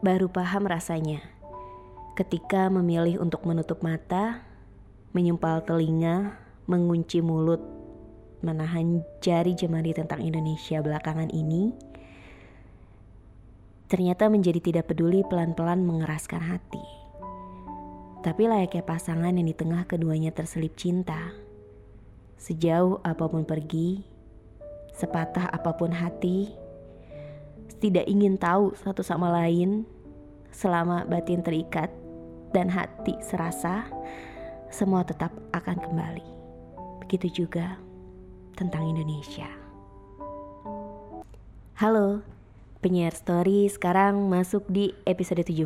baru paham rasanya ketika memilih untuk menutup mata, menyumpal telinga, mengunci mulut, menahan jari jemari tentang Indonesia belakangan ini, ternyata menjadi tidak peduli pelan-pelan mengeraskan hati. Tapi layaknya pasangan yang di tengah keduanya terselip cinta, sejauh apa pun pergi, sepatah apa pun hati, tidak ingin tahu satu sama lain selama batin terikat dan hati serasa semua tetap akan kembali. Begitu juga tentang Indonesia. Halo, penyiar story sekarang masuk di episode 17.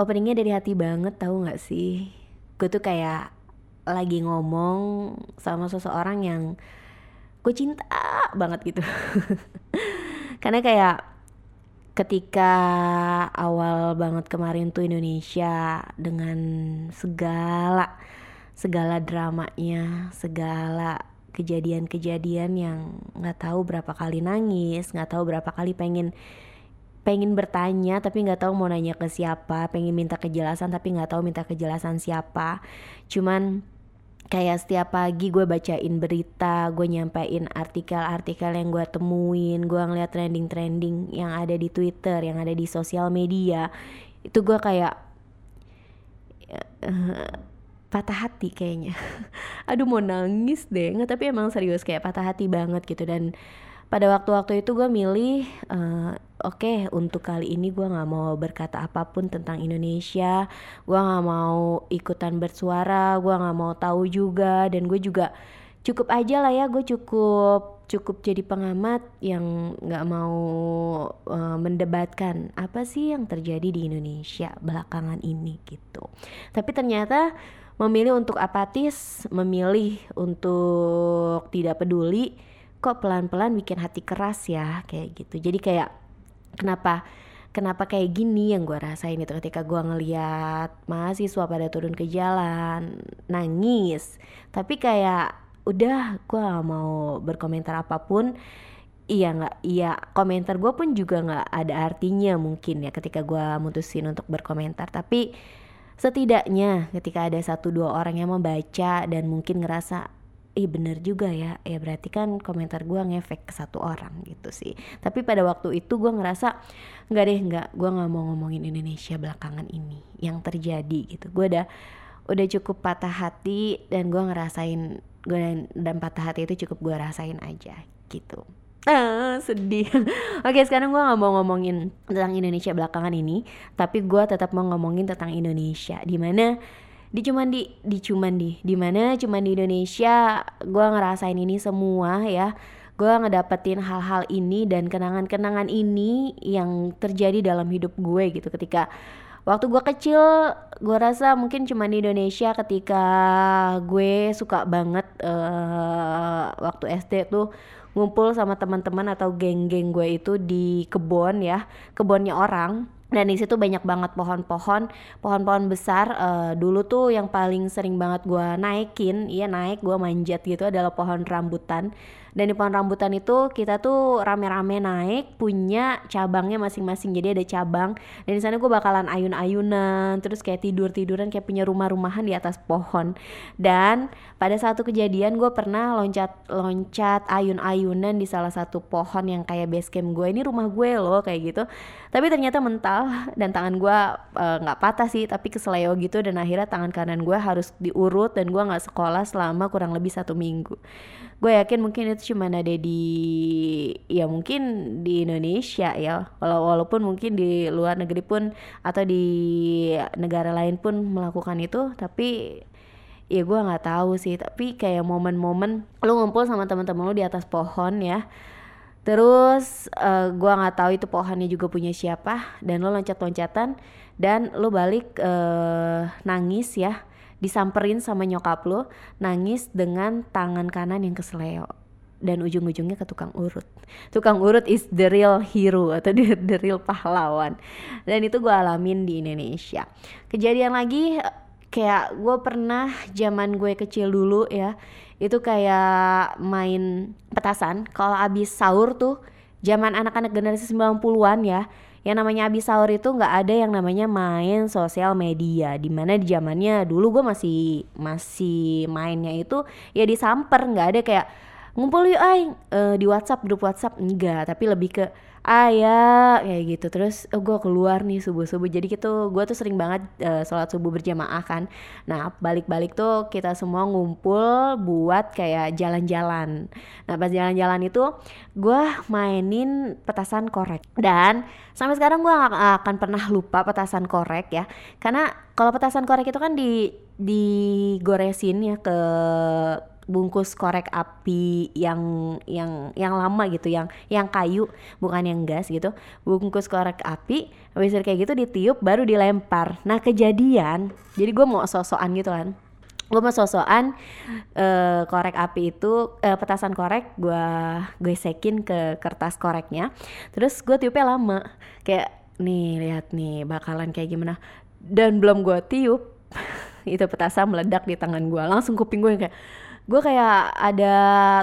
Openingnya dari hati banget tahu gak sih? Gue tuh kayak lagi ngomong sama seseorang yang gue cinta banget gitu. karena kayak ketika awal banget kemarin tuh Indonesia dengan segala segala dramanya segala kejadian-kejadian yang nggak tahu berapa kali nangis nggak tahu berapa kali pengen pengen bertanya tapi nggak tahu mau nanya ke siapa pengen minta kejelasan tapi nggak tahu minta kejelasan siapa. Cuman kayak setiap pagi gue bacain berita, gue nyampein artikel-artikel yang gue temuin, gue ngeliat trending-trending yang ada di Twitter, yang ada di sosial media, itu gue kayak uh, patah hati kayaknya. Aduh mau nangis deh, nggak tapi emang serius kayak patah hati banget gitu dan pada waktu-waktu itu gue milih uh, oke okay, untuk kali ini gue nggak mau berkata apa pun tentang Indonesia gue nggak mau ikutan bersuara gue nggak mau tahu juga dan gue juga cukup aja lah ya gue cukup cukup jadi pengamat yang nggak mau uh, mendebatkan apa sih yang terjadi di Indonesia belakangan ini gitu. Tapi ternyata memilih untuk apatis memilih untuk tidak peduli kok pelan-pelan bikin hati keras ya kayak gitu. Jadi kayak kenapa kenapa kayak gini yang gue rasain itu ketika gue ngeliat mahasiswa pada turun ke jalan nangis. Tapi kayak udah gue mau berkomentar apa pun. Iya nggak iya komentar gue pun juga nggak ada artinya mungkin ya ketika gue mutusin untuk berkomentar. Tapi setidaknya ketika ada satu dua orang yang membaca dan mungkin ngerasa ih bener juga ya ya berarti kan komentar gue ngefek ke satu orang gitu sih tapi pada waktu itu gue ngerasa nggak deh nggak gue nggak mau ngomongin Indonesia belakangan ini yang terjadi gitu gue udah udah cukup patah hati dan gue ngerasain gue dan, dan patah hati itu cukup gue rasain aja gitu Ah, sedih. Oke, sekarang gue nggak mau ngomongin tentang Indonesia belakangan ini, tapi gue tetap mau ngomongin tentang Indonesia. Di mana di cuman di di cuman di di mana cuman di Indonesia gue ngerasain ini semua ya. Gue ngedapetin hal-hal ini dan kenangan-kenangan ini yang terjadi dalam hidup gue gitu. Ketika waktu gue kecil gue rasa mungkin cuma di Indonesia ketika gue suka banget uh, waktu SD tuh ngumpul sama teman-teman atau geng-geng gue itu di kebun ya kebunnya orang dan di situ banyak banget pohon-pohon pohon-pohon besar. Uh, dulu tuh yang paling sering banget gue naikin iya naik gue manjat gitu adalah pohon rambutan dan di pohon rambutan itu kita tuh rame-rame naik punya cabangnya masing-masing. Jadi ada cabang dan di sana gue bakalan ayun-ayunan terus kayak tidur-tiduran kayak punya rumah-rumahan di atas pohon. Dan pada satu kejadian gue pernah loncat-loncat ayun-ayunan di salah satu pohon yang kayak base camp gue ini rumah gue loh kayak gitu. Tapi ternyata mental dan tangan gue eh, nggak uh, patah sih tapi kesleo gitu. Dan akhirnya tangan kanan gue harus diurut dan gue nggak sekolah selama kurang lebih satu minggu. Gue yakin mungkin itu cuma ada di ya mungkin di Indonesia ya. Walau walaupun mungkin di luar negeri pun atau di negara lain pun melakukan itu tapi ya gue nggak tahu sih. Tapi kayak momen-momen lu ngumpul sama teman-teman lu di atas pohon ya. Terus uh, gue nggak tahu itu pohonnya juga punya siapa dan lo loncat-loncatan dan lo balik uh, nangis ya. Disamperin sama nyokap lo nangis dengan tangan kanan yang kesleo dan ujung-ujungnya ke tukang urut. Tukang urut is the real hero atau the, the real pahlawan. Dan itu gue alamin di Indonesia. Kejadian lagi kayak gue pernah zaman gue kecil dulu ya itu kayak main petasan kalau abis sahur tuh zaman anak-anak generasi 90-an ya yang namanya abis sahur itu nggak ada yang namanya main sosial media di mana di zamannya dulu gue masih masih mainnya itu ya disamper nggak ada kayak ngumpul yuk ay uh, di WhatsApp grup WhatsApp enggak. Tapi lebih ke ayah kayak gitu. Terus oh, gue keluar nih subuh subuh jadi gitu gue tuh sering banget uh, sholat subuh berjamaah kan. Nah balik balik tuh kita semua ngumpul buat kayak jalan-jalan. Nah pas jalan-jalan itu gue mainin petasan korek. Dan sampai sekarang gue gak akan pernah lupa petasan korek ya. Karena kalau petasan korek itu kan di digoresin ya ke bungkus korek api yang yang yang lama gitu yang yang kayu bukan yang gas gitu bungkus korek api habis kayak gitu ditiup baru dilempar. Nah kejadian jadi gue mau sosokan gitu kan. Gue mau sosokan uh, korek api itu uh, petasan korek gue gue sekin ke kertas koreknya. Terus gue tiupnya lama. Kayak nih lihat nih bakalan kayak gimana. Dan belum gue tiup itu petasan meledak di tangan gue langsung kuping gue kayak gue kayak ada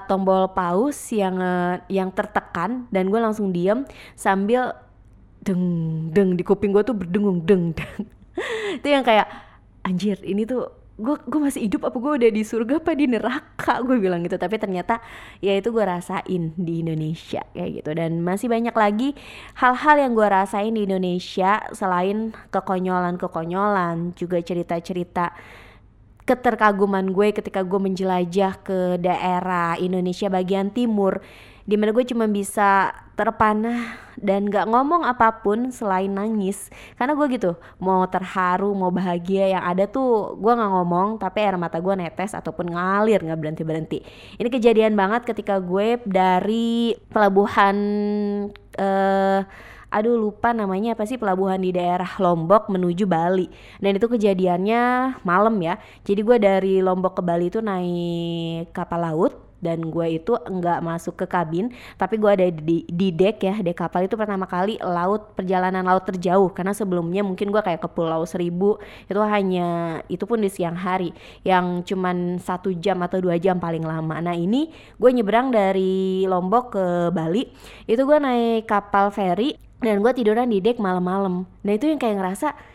tombol pause yang uh, yang tertekan dan gue langsung diem sambil deng deng di kuping gue tuh berdengung deng deng. Itu yang kayak anjir ini tuh gue gue masih hidup apa gue udah di surga apa di neraka? Gue bilang gitu. Tapi ternyata ya itu gue rasain di Indonesia kayak gitu. Dan masih banyak lagi hal-hal yang gue rasain di Indonesia selain kekonyolan kekonyolan juga cerita-cerita keterkaguman gue ketika gue menjelajah ke daerah Indonesia bagian timur di mana gue cuma bisa terpanah dan gak ngomong apa pun selain nangis. Karena gue gitu mau terharu mau bahagia yang ada tuh gue gak ngomong tapi air mata gue netes ataupun ngalir gak berhenti berhenti ini kejadian banget ketika gue dari pelabuhan uh, aduh lupa namanya apa sih pelabuhan di daerah Lombok menuju Bali. Dan itu kejadiannya malam ya. Jadi gue dari Lombok ke Bali itu naik kapal laut dan gue itu enggak masuk ke kabin tapi gue ada di, di deck ya dek kapal itu pertama kali laut perjalanan laut terjauh. Karena sebelumnya mungkin gue kayak ke Pulau Seribu itu hanya itu pun di siang hari yang cuman satu jam atau dua jam paling lama. Nah ini gue nyebrang dari Lombok ke Bali itu gue naik kapal feri dan gue tiduran di deck malam-malam. Nah itu yang kayak ngerasa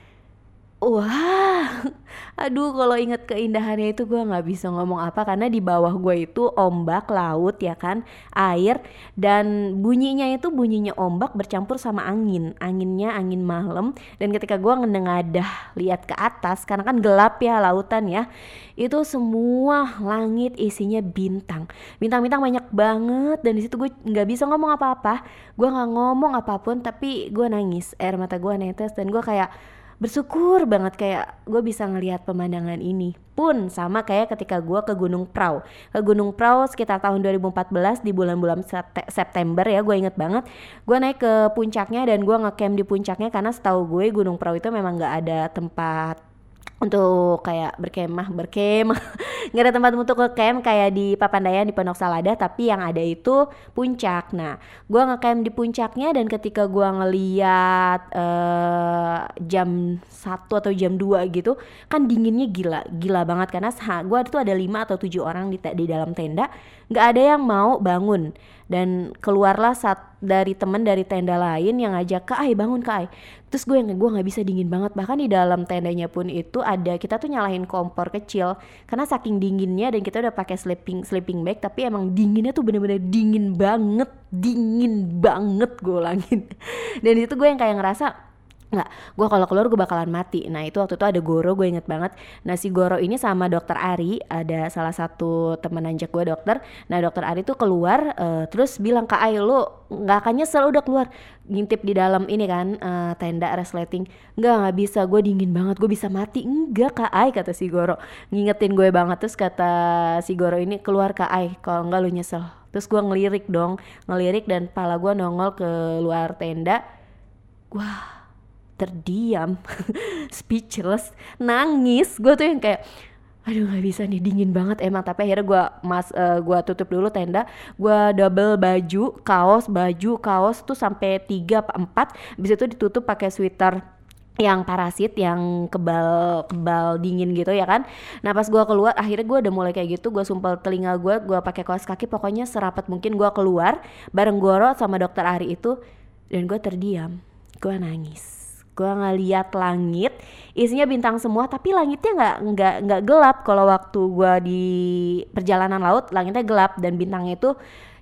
Wah, aduh kalau inget keindahannya itu gue nggak bisa ngomong apa karena di bawah gue itu ombak laut ya kan, air dan bunyinya itu bunyinya ombak bercampur sama angin, anginnya angin malam dan ketika gue ngedengadah lihat ke atas karena kan gelap ya lautan ya, itu semua langit isinya bintang, bintang-bintang banyak banget dan di situ gue nggak bisa ngomong apa-apa, gue nggak ngomong apa pun tapi gue nangis, air mata gue netes dan gue kayak bersyukur banget kayak gue bisa ngelihat pemandangan ini pun sama kayak ketika gue ke Gunung Prau. Ke Gunung Prau sekitar tahun 2014 di bulan-bulan September ya gue inget banget. Gue naik ke puncaknya dan gue ngecamp di puncaknya karena setahu gue Gunung Prau itu memang nggak ada tempat untuk kayak berkemah berkemah. Nggak ada tempat untuk ke camp kayak di Papandayan di Pondok Salada tapi yang ada itu puncak. Nah gue ngecamp di puncaknya dan ketika gue ngeliat uh, jam satu atau jam 2 gitu kan dinginnya gila gila banget. Karena gue tuh ada lima atau tujuh orang di di dalam tenda. Nggak ada yang mau bangun. Dan keluarlah saat dari temen dari tenda lain yang ngajak ke ay bangun ke ay terus gue yang gue nggak bisa dingin banget. Bahkan di dalam tendanya pun itu ada kita tuh nyalahin kompor kecil. Karena saking dinginnya dan kita udah pakai sleeping sleeping bag tapi emang dinginnya tuh bener-bener dingin banget. Dingin banget gue ulangin. Dan itu gue yang kayak ngerasa nggak gue kalau keluar gue bakalan mati. Nah itu waktu itu ada Goro gue inget banget. Nah si Goro ini sama dokter Ari ada salah satu temen anjak gue dokter. Nah dokter Ari tuh keluar uh, terus bilang ke Ai lu nggak akan nyesel udah keluar. Ngintip di dalam ini kan uh, tenda resleting. Nggak nggak bisa gue dingin banget gue bisa mati. Enggak kak Ai kata si Goro. Ngingetin gue banget terus kata si Goro ini keluar kak Ai kalau nggak lu nyesel. Terus gue ngelirik dong ngelirik dan pala gue nongol ke luar tenda. Wah terdiam speechless nangis. Gue tuh yang kayak aduh nggak bisa nih dingin banget emang. Tapi akhirnya gue mas uh, eh, gue tutup dulu tenda gue double baju kaos baju kaos tuh sampai tiga empat. Bisa itu ditutup pakai sweater yang parasit yang kebal kebal dingin gitu ya kan? Nah pas gue keluar akhirnya gue udah mulai kayak gitu gue sumpel telinga gue gue pakai kaos kaki pokoknya serapat mungkin gue keluar bareng Goro sama dokter Ari itu dan gue terdiam gue nangis gue ngeliat langit isinya bintang semua tapi langitnya nggak nggak nggak gelap. Kalau waktu gue di perjalanan laut langitnya gelap dan bintangnya itu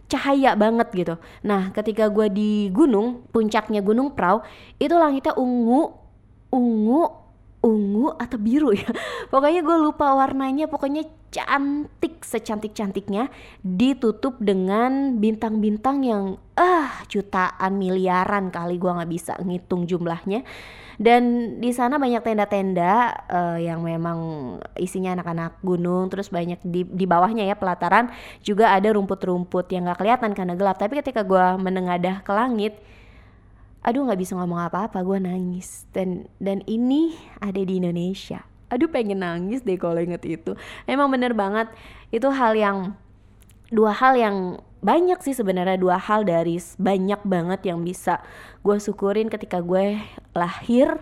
cahaya banget gitu. Nah ketika gue di gunung puncaknya gunung Prau itu langitnya ungu ungu ungu atau biru ya. Pokoknya gue lupa warnanya pokoknya cantik secantik cantiknya ditutup dengan bintang-bintang yang ah jutaan miliaran kali gue nggak bisa ngitung jumlahnya. Dan di sana banyak tenda-tenda uh, yang memang isinya anak-anak gunung terus banyak di di bawahnya ya pelataran. Juga ada rumput-rumput yang nggak kelihatan karena gelap. Tapi ketika gue menengadah ke langit aduh nggak bisa ngomong apa-apa gue nangis. Dan dan ini ada di Indonesia. Aduh pengen nangis deh kalau inget itu. Emang bener banget. Itu hal yang dua hal yang banyak sih sebenarnya dua hal dari banyak banget yang bisa gue syukurin ketika gue lahir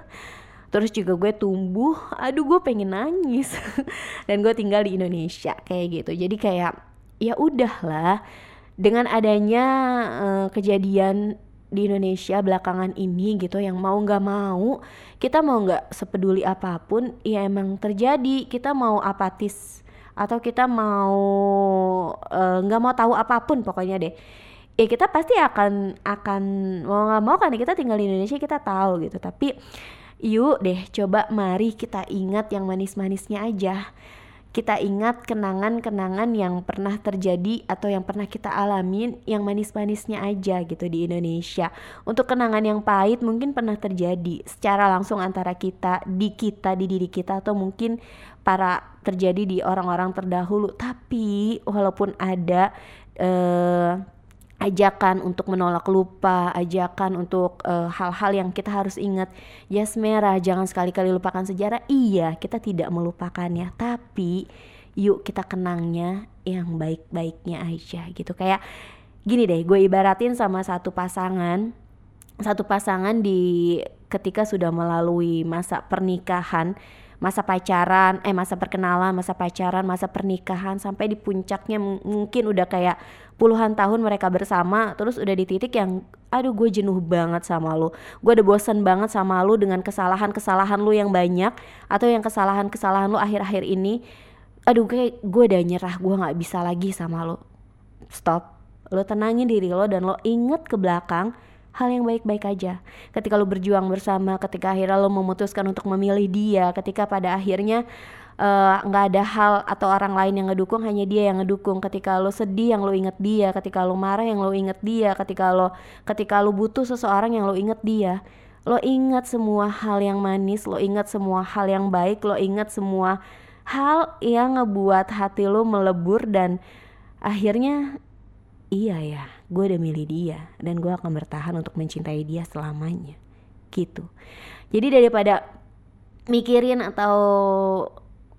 terus juga gue tumbuh. Aduh gue pengen nangis. Dan gue tinggal di Indonesia kayak gitu. Jadi kayak ya udahlah. Dengan adanya uh, kejadian di Indonesia belakangan ini gitu yang mau nggak mau kita mau nggak sepeduli apa pun ya emang terjadi. Kita mau apatis atau kita mau eh, nggak uh, mau tahu apa pun pokoknya deh. Ya kita pasti akan akan mau nggak mau kan kita tinggal di Indonesia kita tahu gitu. Tapi yuk deh coba mari kita ingat yang manis-manisnya aja kita ingat kenangan-kenangan yang pernah terjadi atau yang pernah kita alamin yang manis-manisnya aja gitu di Indonesia. Untuk kenangan yang pahit mungkin pernah terjadi secara langsung antara kita, di kita, di diri kita atau mungkin para terjadi di orang-orang terdahulu. Tapi walaupun ada uh, ajakan untuk menolak lupa, ajakan untuk eh, hal-hal uh, yang kita harus ingat. Jas merah, jangan sekali-kali lupakan sejarah. Iya, kita tidak melupakannya, tapi yuk kita kenangnya yang baik-baiknya aja gitu. Kayak gini deh, gue ibaratin sama satu pasangan, satu pasangan di ketika sudah melalui masa pernikahan masa pacaran, eh masa perkenalan, masa pacaran, masa pernikahan sampai di puncaknya mungkin udah kayak puluhan tahun mereka bersama terus udah di titik yang aduh gue jenuh banget sama lu. Gue udah bosan banget sama lu dengan kesalahan-kesalahan lu yang banyak atau yang kesalahan-kesalahan lu akhir-akhir ini. Aduh kayak gue udah nyerah gue nggak bisa lagi sama lu. Stop. Lo tenangin diri lo dan lo inget ke belakang hal yang baik-baik aja. Ketika lo berjuang bersama, ketika akhirnya lo memutuskan untuk memilih dia, ketika pada akhirnya eh, nggak uh, ada hal atau orang lain yang ngedukung hanya dia yang ngedukung. Ketika lo sedih yang lo inget dia. Ketika lo marah yang lo inget dia. Ketika lo ketika lo butuh seseorang yang lo inget dia. Lo ingat semua hal yang manis lo ingat semua hal yang baik lo ingat semua hal yang ngebuat hati lo melebur dan akhirnya iya ya gue udah milih dia dan gue akan bertahan untuk mencintai dia selamanya. Gitu. Jadi daripada mikirin atau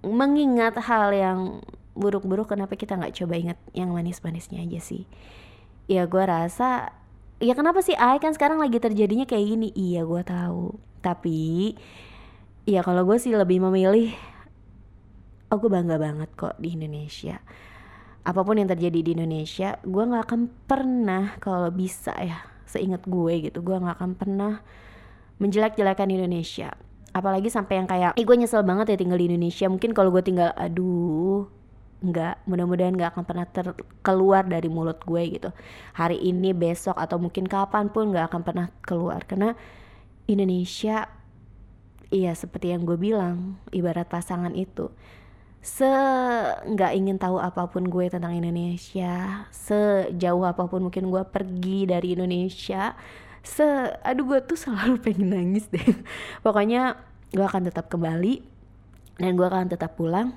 mengingat hal yang buruk-buruk kenapa kita nggak coba ingat yang manis-manisnya aja sih? Ya gue rasa ya kenapa sih ay kan sekarang lagi terjadinya kayak gini? Iya gue tahu. Tapi ya kalau gue sih lebih memilih oh gue bangga banget kok di Indonesia apa pun yang terjadi di Indonesia gue nggak akan pernah kalau bisa ya seingat gue gitu gue nggak akan pernah menjelek-jelekan Indonesia. Apalagi sampai yang kayak eh gue nyesel banget ya tinggal di Indonesia. Mungkin kalau gue tinggal aduh nggak. Mudah-mudahan nggak akan pernah keluar dari mulut gue gitu. Hari ini besok atau mungkin kapan pun nggak akan pernah keluar. Karena Indonesia iya seperti yang gue bilang ibarat pasangan itu se nggak ingin tahu apa pun gue tentang Indonesia sejauh apa pun mungkin gue pergi dari Indonesia se aduh gue tuh selalu pengen nangis deh. Pokoknya gue akan tetap kembali dan gue akan tetap pulang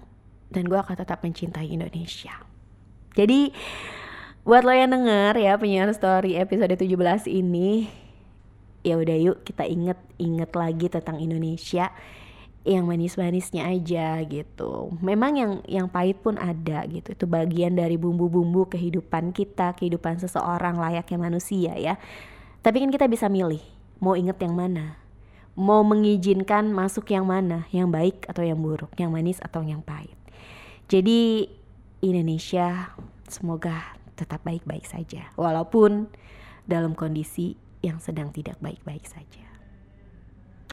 dan gue akan tetap mencintai Indonesia. Jadi buat lo yang denger ya penyiar story episode 17 ini ya udah yuk kita inget inget lagi tentang Indonesia yang manis-manisnya aja gitu. Memang yang yang pahit pun ada gitu. Itu bagian dari bumbu-bumbu kehidupan kita, kehidupan seseorang layaknya manusia ya. Tapi kan kita bisa milih mau inget yang mana. Mau mengizinkan masuk yang mana, yang baik atau yang buruk, yang manis atau yang pahit. Jadi Indonesia semoga tetap baik-baik saja walaupun dalam kondisi yang sedang tidak baik-baik saja.